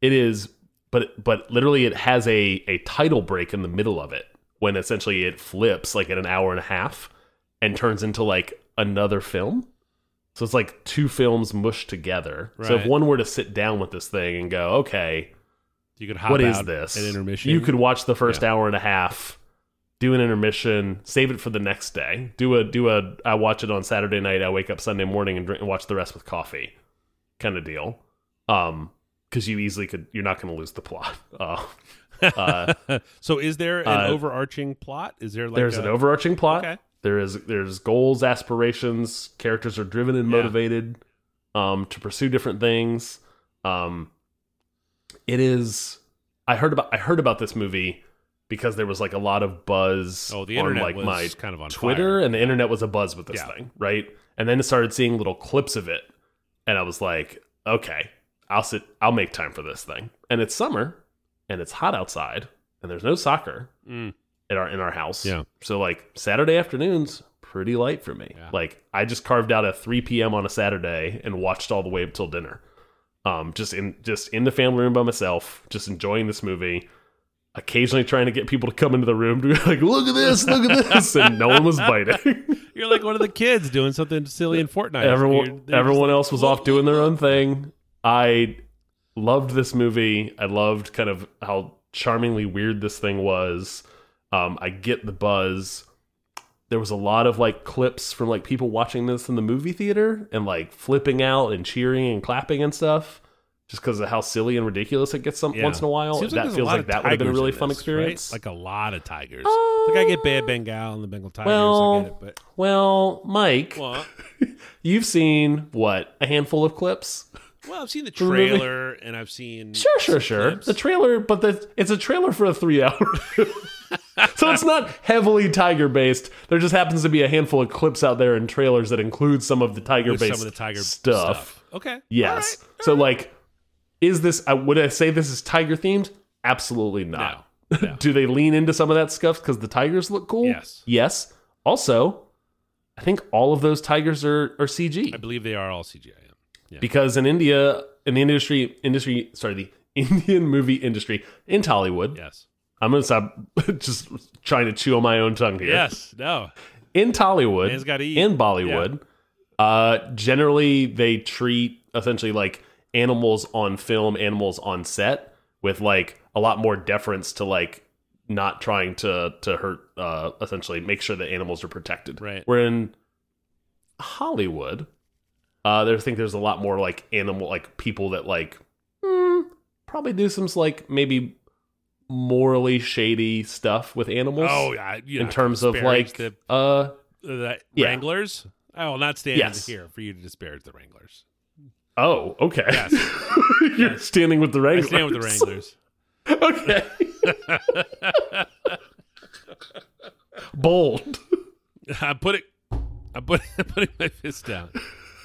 Speaker 1: It is, but but literally, it has a a title break in the middle of it when essentially it flips like at an hour and a half and turns into like another film. So it's like two films mushed together. So if one were to sit down with this thing and go, okay,
Speaker 2: You could hop
Speaker 1: what is this?
Speaker 2: An intermission.
Speaker 1: You could watch the first
Speaker 2: Yeah.
Speaker 1: hour and a half, do an intermission, save it for the next day. Do a do a. I watch it on Saturday night. I wake up Sunday morning and, drink, and watch the rest with coffee, kind of deal. Um, because you easily could. You're not going to lose the plot. *laughs* Uh, uh, *laughs*
Speaker 2: so is there an
Speaker 1: Uh,
Speaker 2: overarching plot? Is there like
Speaker 1: there's
Speaker 2: a,
Speaker 1: an overarching plot.
Speaker 2: Okay.
Speaker 1: There is there's goals, aspirations. Characters are driven and
Speaker 2: Yeah.
Speaker 1: motivated um, to pursue different things. Um, it is. I heard about I heard about this movie because there was like a lot of buzz
Speaker 2: Oh, the
Speaker 1: on like my
Speaker 2: kind of on
Speaker 1: Twitter,
Speaker 2: fire.
Speaker 1: and the internet was a buzz with this
Speaker 2: Yeah.
Speaker 1: thing, right? And then I started seeing little clips of it, and I was like, okay, I'll sit, I'll make time for this thing. And it's summer, and it's hot outside, and there's no soccer
Speaker 2: Mm.
Speaker 1: in our in our house.
Speaker 2: Yeah.
Speaker 1: So like Saturday afternoons, pretty light for me.
Speaker 2: Yeah.
Speaker 1: Like I just carved out a 3 p.m. on a Saturday and watched all the way up till dinner. Um, just in just in the family room by myself, just enjoying this movie. Occasionally trying to get people to come into the room to be *laughs* like, look at this, look at this, *laughs* and no one was biting. *laughs*
Speaker 2: You're like one of the kids doing something silly in Fortnite.
Speaker 1: everyone
Speaker 2: You're- they're
Speaker 1: everyone
Speaker 2: just
Speaker 1: else was off doing their own thing. I loved this movie. I loved kind of how charmingly weird this thing was. Um, I get the buzz. There was a lot of like clips from like people watching this in the movie theater and like flipping out and cheering and clapping and stuff. Just because of how silly and ridiculous it gets some
Speaker 2: Yeah.
Speaker 1: once in a while.
Speaker 2: Seems
Speaker 1: that
Speaker 2: a
Speaker 1: feels like that would have been a really
Speaker 2: in
Speaker 1: fun
Speaker 2: this,
Speaker 1: experience.
Speaker 2: right? Like a lot of tigers.
Speaker 1: Uh,
Speaker 2: like I get Bad Bengal and the Bengal Tigers. I
Speaker 1: well,
Speaker 2: get it, but
Speaker 1: well, Mike, *laughs* you've seen what a handful of clips.
Speaker 2: Well, I've seen the
Speaker 1: the
Speaker 2: trailer and I've seen
Speaker 1: Sure, sure, sure.
Speaker 2: clips.
Speaker 1: The trailer, but the it's a trailer for a three hour. *laughs* so it's not heavily tiger based. There just happens to be a handful of clips out there and trailers that include some of the tiger
Speaker 2: with
Speaker 1: based
Speaker 2: some of the tiger
Speaker 1: stuff.
Speaker 2: Okay.
Speaker 1: Yes.
Speaker 2: All right.
Speaker 1: So like, is this? Uh, would I say this is tiger themed? Absolutely not.
Speaker 2: No. No. *laughs*
Speaker 1: Do they lean into some of that stuff because the tigers look cool?
Speaker 2: Yes.
Speaker 1: Yes. Also, I think all of those tigers are are CG
Speaker 2: I believe they are all CGI. Yeah.
Speaker 1: because in India, in the industry, industry, sorry, the *laughs* Indian movie industry in Tollywood,
Speaker 2: Yes.
Speaker 1: I'm gonna stop *laughs* just trying to chew on my own tongue here.
Speaker 2: Yes. No.
Speaker 1: in Tollywood, in Bollywood, uh, generally they treat essentially like animals on film, animals on set with like a lot more deference to like not trying to to hurt, uh, essentially make sure that animals are protected.
Speaker 2: Right.
Speaker 1: We're in Hollywood, uh, there I think there's a lot more like animal like people that like hmm, probably do some like maybe morally shady stuff with animals.
Speaker 2: Oh, yeah. You
Speaker 1: in terms of like
Speaker 2: the,
Speaker 1: uh
Speaker 2: the
Speaker 1: Yeah.
Speaker 2: Wranglers. I will not stand
Speaker 1: Yes.
Speaker 2: here for you to disparage the Wranglers.
Speaker 1: oh okay
Speaker 2: Yes. *laughs*
Speaker 1: you're
Speaker 2: Yes.
Speaker 1: standing with the wranglers.
Speaker 2: I stand with the Wranglers. *laughs*
Speaker 1: okay *laughs* bold
Speaker 2: I put it. I put. I'm putting my fist down.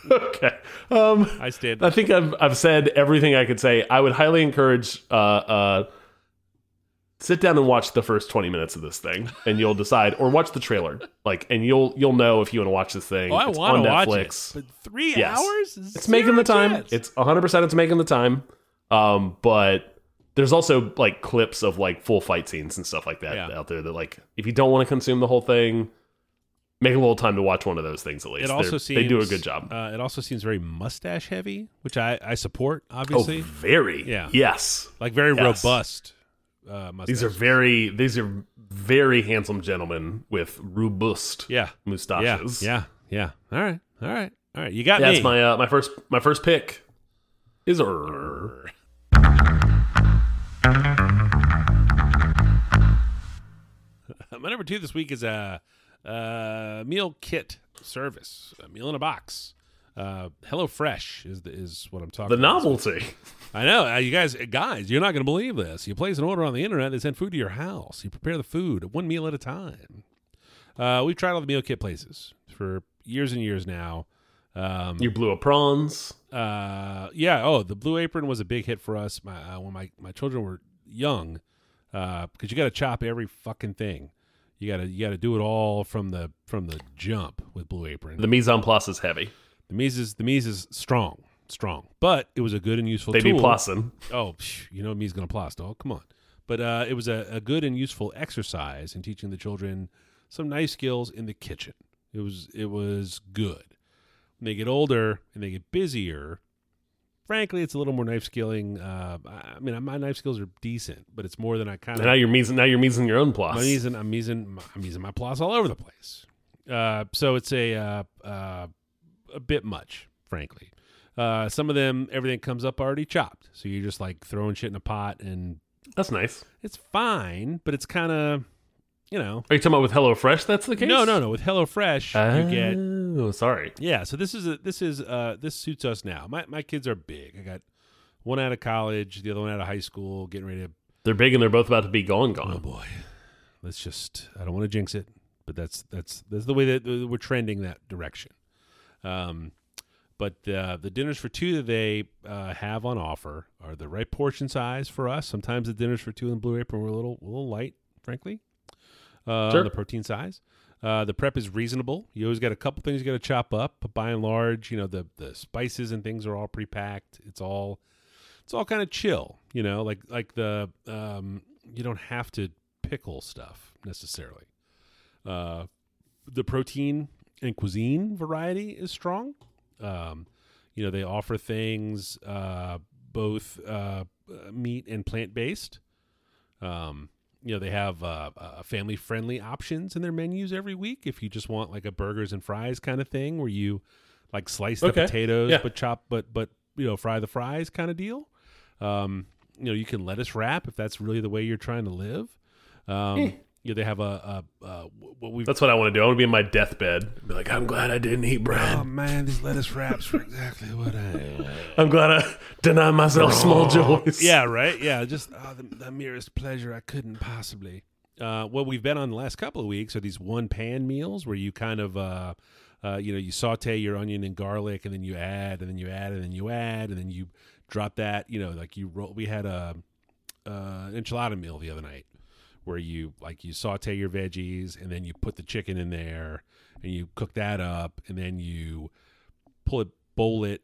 Speaker 2: *laughs*
Speaker 1: okay um
Speaker 2: I stand.
Speaker 1: I think I've I've said everything I could say. I would highly encourage uh uh sit down and watch the first 20 minutes of this thing and you'll decide or watch the trailer. Like and you'll you'll know if you want to watch this thing.
Speaker 2: oh, I want
Speaker 1: on
Speaker 2: to watch
Speaker 1: Netflix.
Speaker 2: it. But three
Speaker 1: Yes.
Speaker 2: hours?
Speaker 1: It's making the time.
Speaker 2: chance.
Speaker 1: It's 100% it's making the time. Um but there's also like clips of like full fight scenes and stuff like that
Speaker 2: Yeah.
Speaker 1: out there that like if you don't want to consume the whole thing, make a little time to watch one of those things at least.
Speaker 2: It also
Speaker 1: They're-
Speaker 2: seems
Speaker 1: they do a good job.
Speaker 2: Uh, it also seems very mustache heavy, which I, I support. obviously.
Speaker 1: oh,
Speaker 2: Obviously,
Speaker 1: very.
Speaker 2: Yeah.
Speaker 1: Yes.
Speaker 2: like very
Speaker 1: yes.
Speaker 2: robust. Uh,
Speaker 1: These are very these are very handsome gentlemen with robust
Speaker 2: yeah, yeah,
Speaker 1: mustaches.
Speaker 2: yeah, yeah. All right, all right, all right. You got
Speaker 1: That's
Speaker 2: me.
Speaker 1: That's my uh, my first my first pick is er. *laughs*
Speaker 2: My number two this week is a, uh meal kit service, a meal in a box. Uh, HelloFresh is the, is what I'm talking.
Speaker 1: the
Speaker 2: about.
Speaker 1: novelty. *laughs*
Speaker 2: I know uh, you guys, guys, you're not going to believe this. You place an order on the internet, they send food to your house. You prepare the food one meal at a time. Uh, we've tried all the meal kit places for years and years now. Um,
Speaker 1: You Blue Aprons.
Speaker 2: uh, yeah. Oh, the Blue Apron was a big hit for us. My uh, when my my children were young, because you got to chop every fucking thing. You gotta you gotta do it all from the from the jump with Blue Apron.
Speaker 1: The mise en place is heavy.
Speaker 2: The mise is the mise is strong, strong, but it was a good and useful
Speaker 1: They
Speaker 2: tool.
Speaker 1: be plussing.
Speaker 2: Oh, you know me's gonna plus, dog. Come on. But uh, it was a, a good and useful exercise in teaching the children some nice skills in the kitchen. It was it was good. When they get older and they get busier, frankly, it's a little more knife skilling. Uh, I mean, my knife skills are decent, but it's more than I kind
Speaker 1: And now you're mise now you're mising your own plus.
Speaker 2: I'm using I'm using I'm using my plus all over the place. Uh, so it's a uh, uh, a bit much, frankly. Uh, some of them, everything comes up already chopped, so you're just like throwing shit in a pot, and
Speaker 1: That's nice.
Speaker 2: it's fine, but it's kind of, you know.
Speaker 1: Are you talking about with HelloFresh? That's the case.
Speaker 2: No, no, no. With HelloFresh, you get
Speaker 1: Oh, sorry.
Speaker 2: yeah. So this is a, this is uh this suits us now. My my kids are big. I got one out of college, the other one out of high school, getting ready to
Speaker 1: They're big and they're both about to be gone.
Speaker 2: Oh
Speaker 1: Gone.
Speaker 2: boy, let's just. I don't want to jinx it, but that's that's that's the way that uh, we're trending that direction. Um, but uh, the dinners for two that they uh, have on offer are the right portion size for us. Sometimes the dinners for two in Blue Apron were a little a little light, frankly. Uh,
Speaker 1: Sure.
Speaker 2: The protein size. Uh, the prep is reasonable. You always got a couple things you got to chop up, but by and large, you know the the spices and things are all pre-packed. It's all it's all kind of chill, you know, like like the um, you don't have to pickle stuff necessarily. Uh, the protein and cuisine variety is strong. Um, you know, they offer things uh, both uh, uh, meat and plant based. Um, you know, they have uh, uh, family friendly options in their menus every week. If you just want like a burgers and fries kind of thing, where you like slice the
Speaker 1: Okay.
Speaker 2: potatoes
Speaker 1: Yeah.
Speaker 2: but chop but but you know fry the fries kind of deal. Um, you know, you can lettuce wrap if that's really the way you're trying to live. Um, you know, they have a, a, a what we've
Speaker 1: That's what I want to do. I want to be in my deathbed. Be like, I'm glad I didn't eat bread.
Speaker 2: Oh man, these lettuce wraps are exactly what I. *laughs*
Speaker 1: I'm glad I denied myself small joys.
Speaker 2: yeah, right. Yeah, just oh, the, the merest pleasure I couldn't possibly. Uh, what we've been on the last couple of weeks are these one pan meals where you kind of, uh, uh, you know, you saute your onion and garlic, and then you add, and then you add, and then you add, and then you drop that. You know, like you roll. We had a uh, enchilada meal the other night where you like you saute your veggies, and then you put the chicken in there, and you cook that up, and then you pull it, bowl it,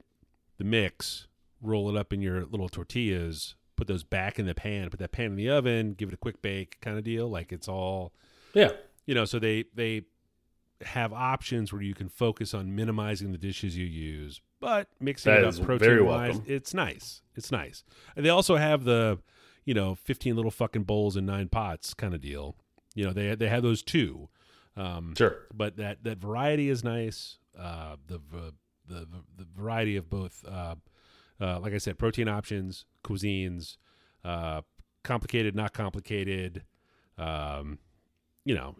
Speaker 2: the mix, roll it up in your little tortillas, put those back in the pan, put that pan in the oven, give it a quick bake kind of deal. Like it's all,
Speaker 1: Yeah.
Speaker 2: you know, so they they have options where you can focus on minimizing the dishes you use, but mixing
Speaker 1: That
Speaker 2: it up protein wise, it's nice. It's nice. And they also have the, you know, 15 little fucking bowls and nine pots kind of deal. You know, they they have those too. Um,
Speaker 1: Sure.
Speaker 2: but that that variety is nice. Uh, the, the the variety of both, uh, uh, like I said, protein options, cuisines, uh, complicated, not complicated. Um, you know,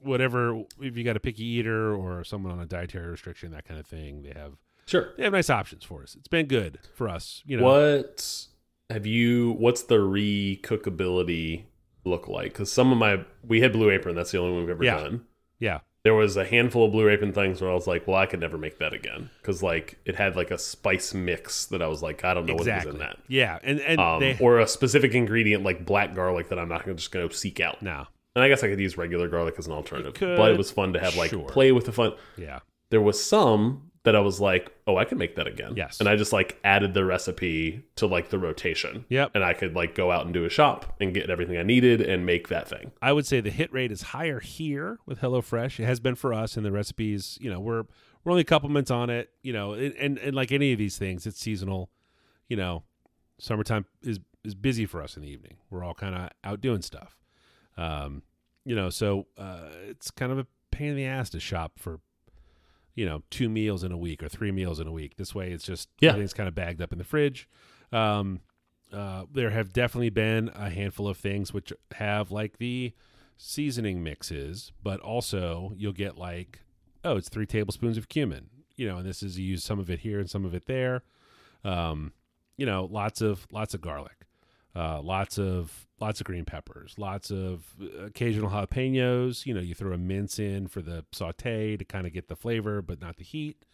Speaker 2: whatever. If you got a picky eater or someone on a dietary restriction, that kind of thing, they have
Speaker 1: Sure.
Speaker 2: they have nice options for us. It's been good for us. You know,
Speaker 1: What have you? What's the recookability look like? Because some of my we had Blue Apron. That's the only one we've ever
Speaker 2: Yeah.
Speaker 1: done.
Speaker 2: yeah,
Speaker 1: There was a handful of Blue Apron things where I was like, well, I could never make that again because like it had like a spice mix that I was like, I don't know
Speaker 2: exactly.
Speaker 1: what was in that.
Speaker 2: Yeah, and and
Speaker 1: Um,
Speaker 2: they
Speaker 1: or a specific ingredient like black garlic that I'm not gonna just going to seek out.
Speaker 2: now.
Speaker 1: And I guess I could use regular garlic as an alternative,
Speaker 2: could,
Speaker 1: but it was fun to have like
Speaker 2: sure.
Speaker 1: play with the fun.
Speaker 2: yeah,
Speaker 1: There was some that I was like, oh, I can make that again.
Speaker 2: Yes.
Speaker 1: And I just like added the recipe to like the rotation.
Speaker 2: Yep.
Speaker 1: And I could like go out and do a shop and get everything I needed and make that thing.
Speaker 2: I would say the hit rate is higher here with HelloFresh. It has been for us, and the recipes, you know, we're we're only a couple months on it. You know, and and, and like any of these things, it's seasonal. You know, summertime is is busy for us in the evening. We're all kind of out doing stuff. Um, you know, so uh, it's kind of a pain in the ass to shop for, you know, two meals in a week or three meals in a week. This way, it's just
Speaker 1: Yeah.
Speaker 2: everything's kind of bagged up in the fridge. Um, uh, there have definitely been a handful of things which have like the seasoning mixes, but also you'll get like, oh, it's three tablespoons of cumin, you know, and this is you use some of it here and some of it there. Um, you know, lots of lots of garlic, uh, lots of lots of green peppers, lots of occasional jalapenos. You know, you throw a mince in for the saute to kind of get the flavor, but not the heat.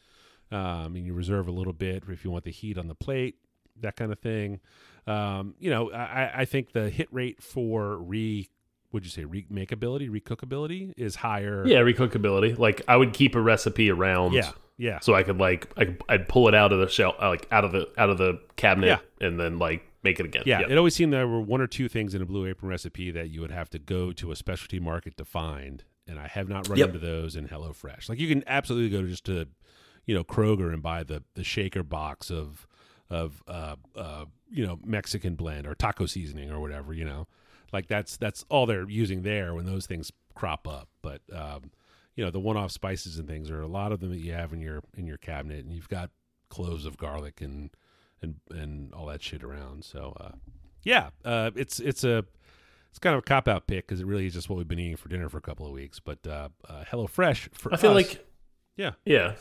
Speaker 2: Um, and you reserve a little bit if you want the heat on the plate, that kind of thing. Um, you know, I, I think the hit rate for re, would you say remakeability, recookability is higher.
Speaker 1: Yeah, recookability. Like I would keep a recipe around.
Speaker 2: yeah, yeah.
Speaker 1: So I could like I, I'd pull it out of the shelf, uh, like out of the out of the cabinet, and then like make it again.
Speaker 2: Yeah,
Speaker 1: Yep.
Speaker 2: it always seemed there were one or two things in a Blue Apron recipe that you would have to go to a specialty market to find, and I have not run
Speaker 1: Yep.
Speaker 2: into those in HelloFresh. Like you can absolutely go to just to, you know, Kroger and buy the the shaker box of of uh uh you know Mexican blend or taco seasoning or whatever. You know, like that's that's all they're using there when those things crop up. But um, you know, the one off spices and things are a lot of them that you have in your in your cabinet, and you've got cloves of garlic and and and all that shit around. So uh, yeah, uh, it's it's a it's kind of a cop out pick because it really is just what we've been eating for dinner for a couple of weeks. But uh, uh, HelloFresh for
Speaker 1: I feel
Speaker 2: us-
Speaker 1: like
Speaker 2: yeah,
Speaker 1: yeah.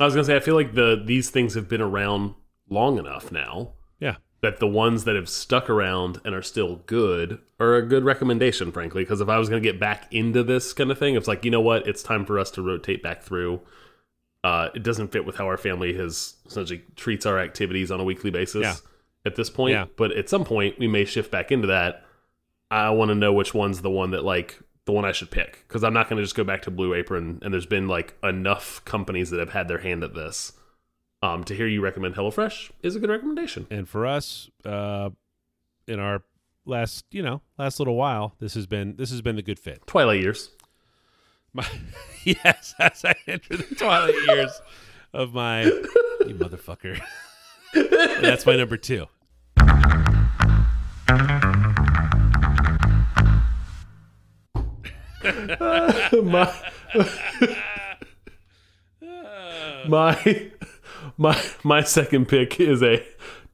Speaker 1: I was gonna say I feel like the these things have been around long enough now
Speaker 2: yeah,
Speaker 1: that the ones that have stuck around and are still good are a good recommendation, frankly. Because if I was going to get back into this kind of thing, it's like, you know what? It's time for us to rotate back through. Uh, it doesn't fit with how our family has essentially treats our activities on a weekly basis
Speaker 2: Yeah.
Speaker 1: at this point.
Speaker 2: Yeah.
Speaker 1: But at some point, we may shift back into that. I want to know which one's the one that, like, the one I should pick. Because I'm not going to just go back to Blue Apron. And there's been, like, enough companies that have had their hand at this. Um, to hear you recommend HelloFresh is a good recommendation.
Speaker 2: and for us, uh, in our last you know last little while, this has been this has been the good fit.
Speaker 1: Twilight years.
Speaker 2: My, *laughs* yes, as I enter the twilight years of my you motherfucker. *laughs* That's my number two. *laughs*
Speaker 1: my my my my second pick is a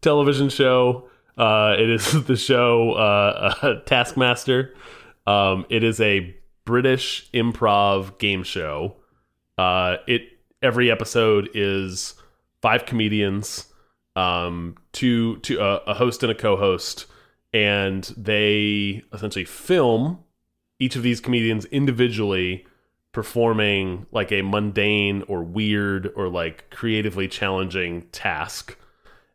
Speaker 1: television show. Uh, it is the show uh, uh, Taskmaster. Um, it is a British improv game show. Uh, it every episode is five comedians, um, two two uh, a host and a co-host, and they essentially film each of these comedians individually performing like a mundane or weird or like creatively challenging task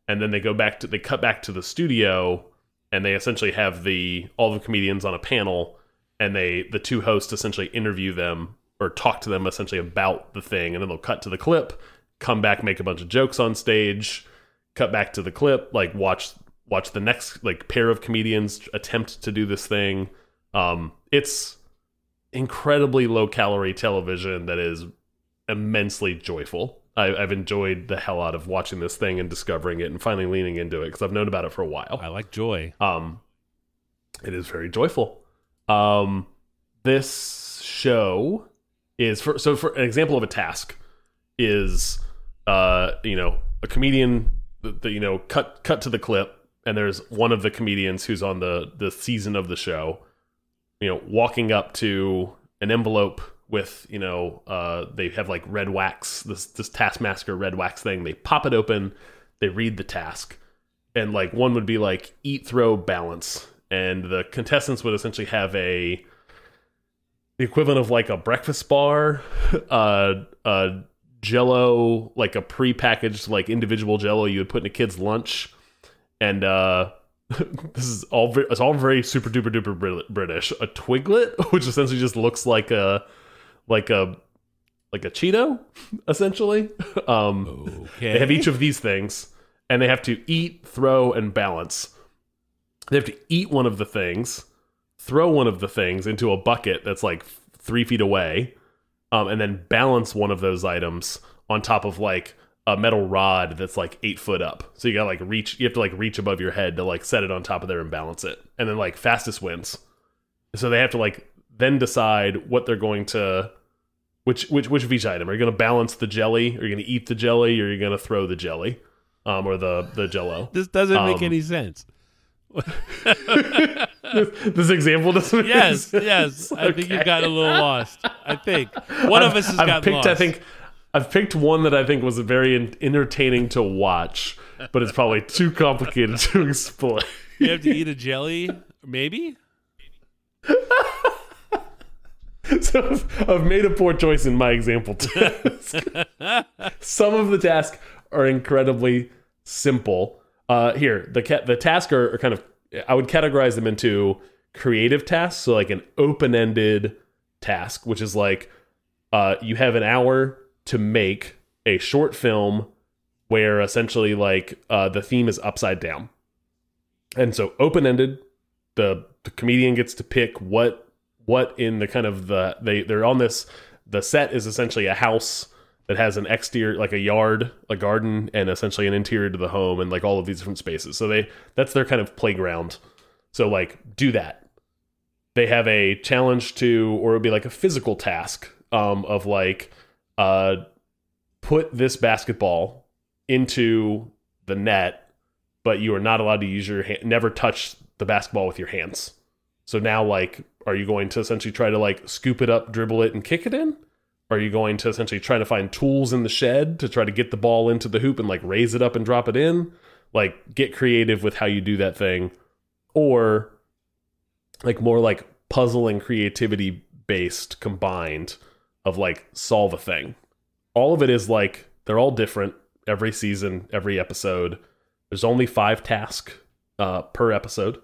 Speaker 1: and then they go back to they cut back to the studio and they essentially have the all the comedians on a panel and they the two hosts essentially interview them or talk to them essentially about the thing and then they'll cut to the clip come back make a bunch of jokes on stage cut back to the clip like watch watch the next like pair of comedians attempt to do this thing um it's incredibly low calorie television that is immensely joyful. I, I've enjoyed the hell out of watching this thing and discovering it and finally leaning into it because I've known about it for a while.
Speaker 2: I like joy.
Speaker 1: Um, it is very joyful. Um, this show is for so for an example of a task is uh you know a comedian the you know cut cut to the clip and there's one of the comedians who's on the the season of the show you know walking up to an envelope with you know uh they have like red wax this this taskmaster red wax thing. They pop it open they read the task and like one would be like eat throw balance and the contestants would essentially have a the equivalent of like a breakfast bar *laughs* uh uh jello like a pre-packaged like individual jello you would put in a kid's lunch and uh *laughs* this is all very, it's all very super duper duper British. A twiglet, *laughs* which essentially just looks like a like a like a Cheeto, essentially. Um,
Speaker 2: Okay.
Speaker 1: They have each of these things, and they have to eat, throw, and balance. They have to eat one of the things, throw one of the things into a bucket that's like three feet away, um, and then balance one of those items on top of like a metal rod that's like eight foot up. So you gotta like reach, you have to like reach above your head to like set it on top of there and balance it, and then like fastest wins. So they have to like then decide what they're going to which which which of each item are you going to balance the jelly? Are you going to eat the jelly? Or are you going to throw the jelly, um, or the the Jello?
Speaker 2: This doesn't make
Speaker 1: Um,
Speaker 2: any sense. *laughs*
Speaker 1: this example doesn't.
Speaker 2: Yes, yes. I think you've
Speaker 1: Okay.
Speaker 2: gotten a little lost. I think *laughs* one of
Speaker 1: I've-
Speaker 2: us has
Speaker 1: I've
Speaker 2: gotten
Speaker 1: picked.
Speaker 2: lost.
Speaker 1: I think I've picked one that I think was very entertaining to watch, but it's probably too complicated to explain. *laughs*
Speaker 2: you have to eat a jelly, maybe.
Speaker 1: so I've, I've made a poor choice in my example task. Some of the tasks are incredibly simple. Uh, here, the ca- the tasks are, are kind of I would categorize them into creative tasks. So like an open ended task, which is like uh, you have an hour to make a short film where essentially like uh, the theme is upside down, and so open ended. The the comedian gets to pick what what in the kind of the they they're on this the set is essentially a house that has an exterior like a yard a garden and essentially an interior to the home and like all of these different spaces. So they that's their kind of playground. So like do that. They have a challenge to or it would be like a physical task um of like uh put this basketball into the net but you are not allowed to use your hand never touch the basketball with your hands. So now, like, are you going to essentially try to like scoop it up, dribble it, and kick it in? Are you going to essentially try to find tools in the shed to try to get the ball into the hoop and like raise it up and drop it in? Like, get creative with how you do that thing, or like more like puzzle and creativity based combined of like solve a thing. All of it is like they're all different every season, every episode. There's only five tasks uh, per episode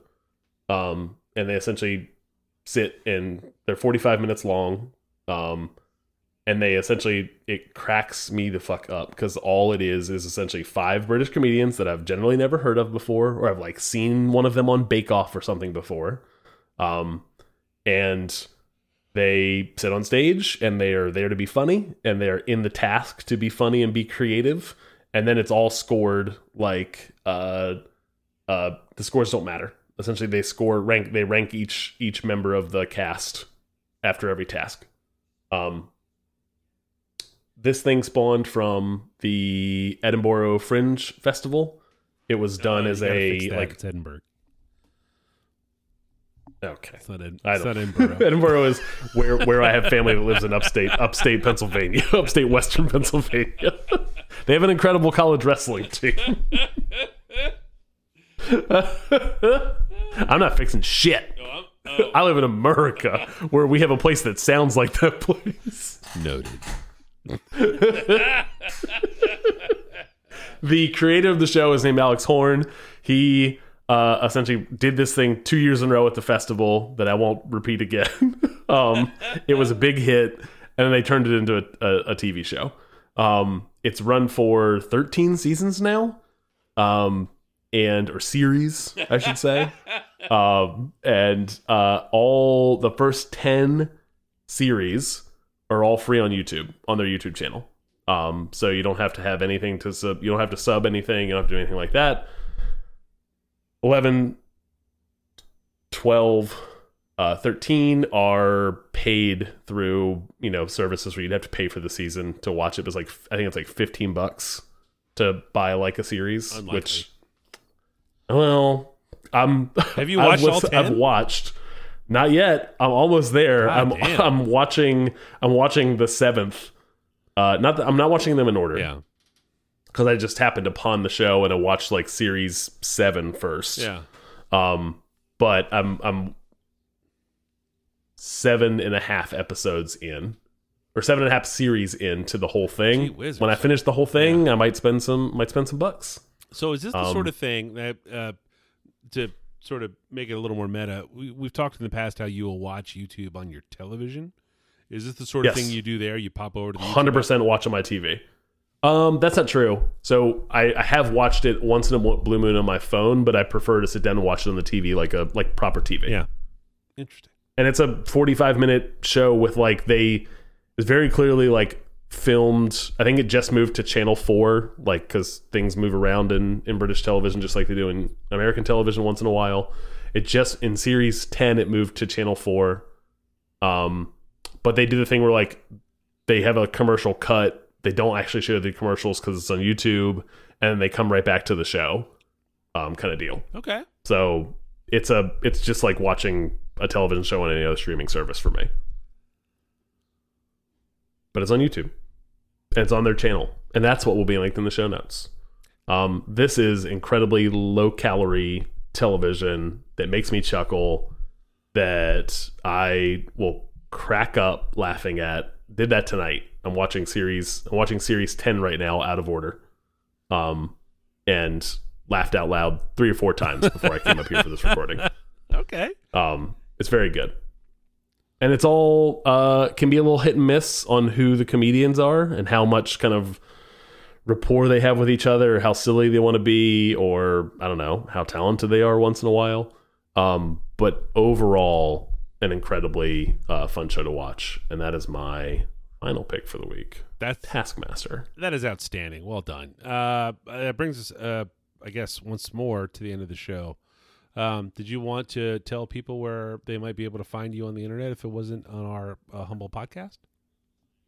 Speaker 1: um, and they essentially sit and they're 45 minutes long um, and they essentially it cracks me the fuck up because all it is is essentially five british comedians that i've generally never heard of before or i've like seen one of them on bake off or something before. Um, and they sit on stage and they are there to be funny and they're in the task to be funny and be creative and then it's all scored like uh uh the scores don't matter. Essentially they score rank they rank each each member of the cast after every task. Um this thing spawned from the edinburgh fringe festival it was done
Speaker 2: Uh,
Speaker 1: as a like
Speaker 2: it's Edinburgh.
Speaker 1: okay
Speaker 2: It's not, Ed, it's
Speaker 1: don't-
Speaker 2: not Edinburgh. *laughs*
Speaker 1: Edinboro is where where I have family that lives in upstate upstate Pennsylvania, *laughs* upstate Western Pennsylvania. *laughs* they have an incredible college wrestling team. I'm not fixing shit. I live in America where we have a place that sounds like that place.
Speaker 2: Noted.
Speaker 1: The creator of the show is named Alex Horne. He uh, essentially did this thing two years in a row at the festival that I won't repeat again. *laughs* um, it was a big hit, and they turned it into a, a, a TV show. Um, it's run for 13 seasons now, um, and or series, I should say. *laughs* um, and uh, all the first 10 series are all free on YouTube on their YouTube channel. Um, so you don't have to have anything to sub. You don't have to sub anything. You don't have to do anything like that. 11, 12, uh, 13 are paid through you know services where you'd have to pay for the season to watch it. It's like I think it's like 15 bucks to buy like a series,
Speaker 2: Unlikely.
Speaker 1: which well, I'm.
Speaker 2: Have you *laughs*
Speaker 1: I've
Speaker 2: watched all
Speaker 1: lis- I've watched. Not yet. I'm almost there.
Speaker 2: God
Speaker 1: I'm
Speaker 2: damn. *laughs*
Speaker 1: I'm watching. I'm watching the seventh. Uh, not that I'm not watching them in order
Speaker 2: Yeah.
Speaker 1: because I just happened upon the show and I watched like series seven first.
Speaker 2: Yeah.
Speaker 1: Um, but I'm I'm seven and a half episodes in, or seven and a half series into the whole
Speaker 2: Gee
Speaker 1: thing.
Speaker 2: whizzers.
Speaker 1: When I finish the whole thing, I might spend some might spend some bucks.
Speaker 2: So is this the
Speaker 1: Um,
Speaker 2: sort of thing that uh, to sort of make it a little more meta? We, we've talked in the past how you will watch YouTube on your television, Is this the sort of
Speaker 1: Yes.
Speaker 2: thing you do there? You pop over to the
Speaker 1: hundred percent watch on my TV. Um, that's not true. So I, I have watched it once in a blue moon on my phone, but I prefer to sit down and watch it on the TV, like a like proper TV.
Speaker 2: Yeah. Interesting.
Speaker 1: and it's a forty-five minute show with like they it's very clearly like filmed. I think it just moved to Channel Four, like because things move around in in British television, just like they do in American television once in a while. It just in series ten, it moved to Channel Four. Um, but they do the thing where like they have a commercial cut. They don't actually show the commercials because it's on YouTube, and they come right back to the show, um, kind of deal.
Speaker 2: Okay.
Speaker 1: So it's a it's just like watching a television show on any other streaming service for me. But it's on YouTube. And it's on their channel. And that's what will be linked in the show notes. Um, this is incredibly low calorie television that makes me chuckle that I will crack up laughing at. Did that tonight. I'm watching series I'm watching series 10 right now out of order. Um and laughed out loud three or four times before I came up here for this recording. *laughs*
Speaker 2: Okay.
Speaker 1: Um, it's very good, and it's all uh, can be a little hit and miss on who the comedians are and how much kind of rapport they have with each other, or how silly they want to be, or I don't know how talented they are once in a while. Um, but overall, an incredibly uh, fun show to watch, and that is my final pick for the week.
Speaker 2: That's
Speaker 1: Taskmaster.
Speaker 2: that is outstanding. Well done. Uh, that brings us, uh, I guess, once more to the end of the show. Um, did you want to tell people where they might be able to find you on the internet if it wasn't on our uh, humble podcast?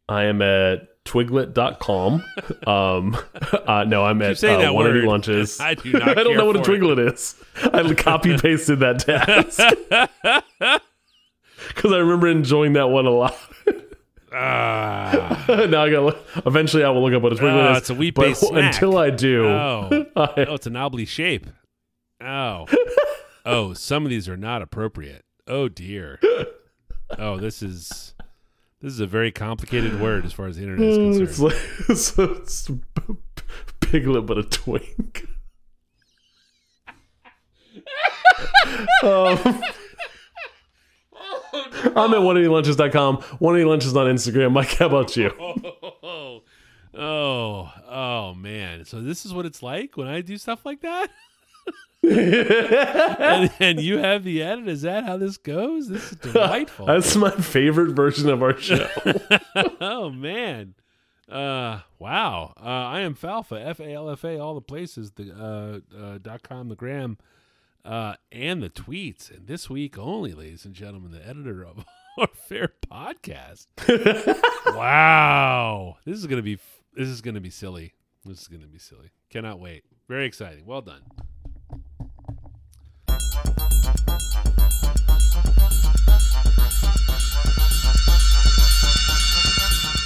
Speaker 1: I am at twiglet.com. *laughs* um, uh, no, I'm at uh,
Speaker 2: that
Speaker 1: one of
Speaker 2: word.
Speaker 1: the lunches. *laughs*
Speaker 2: I do not *laughs*
Speaker 1: I don't know what a twiglet is. I copy pasted that task because I remember enjoying that one a lot.
Speaker 2: Ah,
Speaker 1: now I got. Eventually, I will look up what a twiglet
Speaker 2: Oh,
Speaker 1: is.
Speaker 2: it's a wheat-based snack.
Speaker 1: until I do,
Speaker 2: oh,
Speaker 1: I-
Speaker 2: oh, it's an oblate shape. Oh, oh, some of these are not appropriate. Oh dear. Oh, this is this is a very complicated word as far as the *laughs* internet is
Speaker 1: it's
Speaker 2: concerned.
Speaker 1: like *laughs* it's, it's piglet, but a twink. um, I'm at oneeatylunches.com. One lunches on Instagram. Mike, how about you? *laughs*
Speaker 2: Oh, oh, oh, man! So this is what it's like when I do stuff like that. *laughs* and, and you have the edit. Is that how this goes? This is delightful. *laughs*
Speaker 1: That's my favorite version of our show. *laughs*
Speaker 2: oh man. Uh wow. Uh I am Falfa, F A L F A, all the places, the uh, uh dot com, the gram, uh, and the tweets. And this week only, ladies and gentlemen, the editor of our fair podcast. wow. This is gonna be this is gonna be silly. This is gonna be silly. Cannot wait. Very exciting. Well done. プレゼント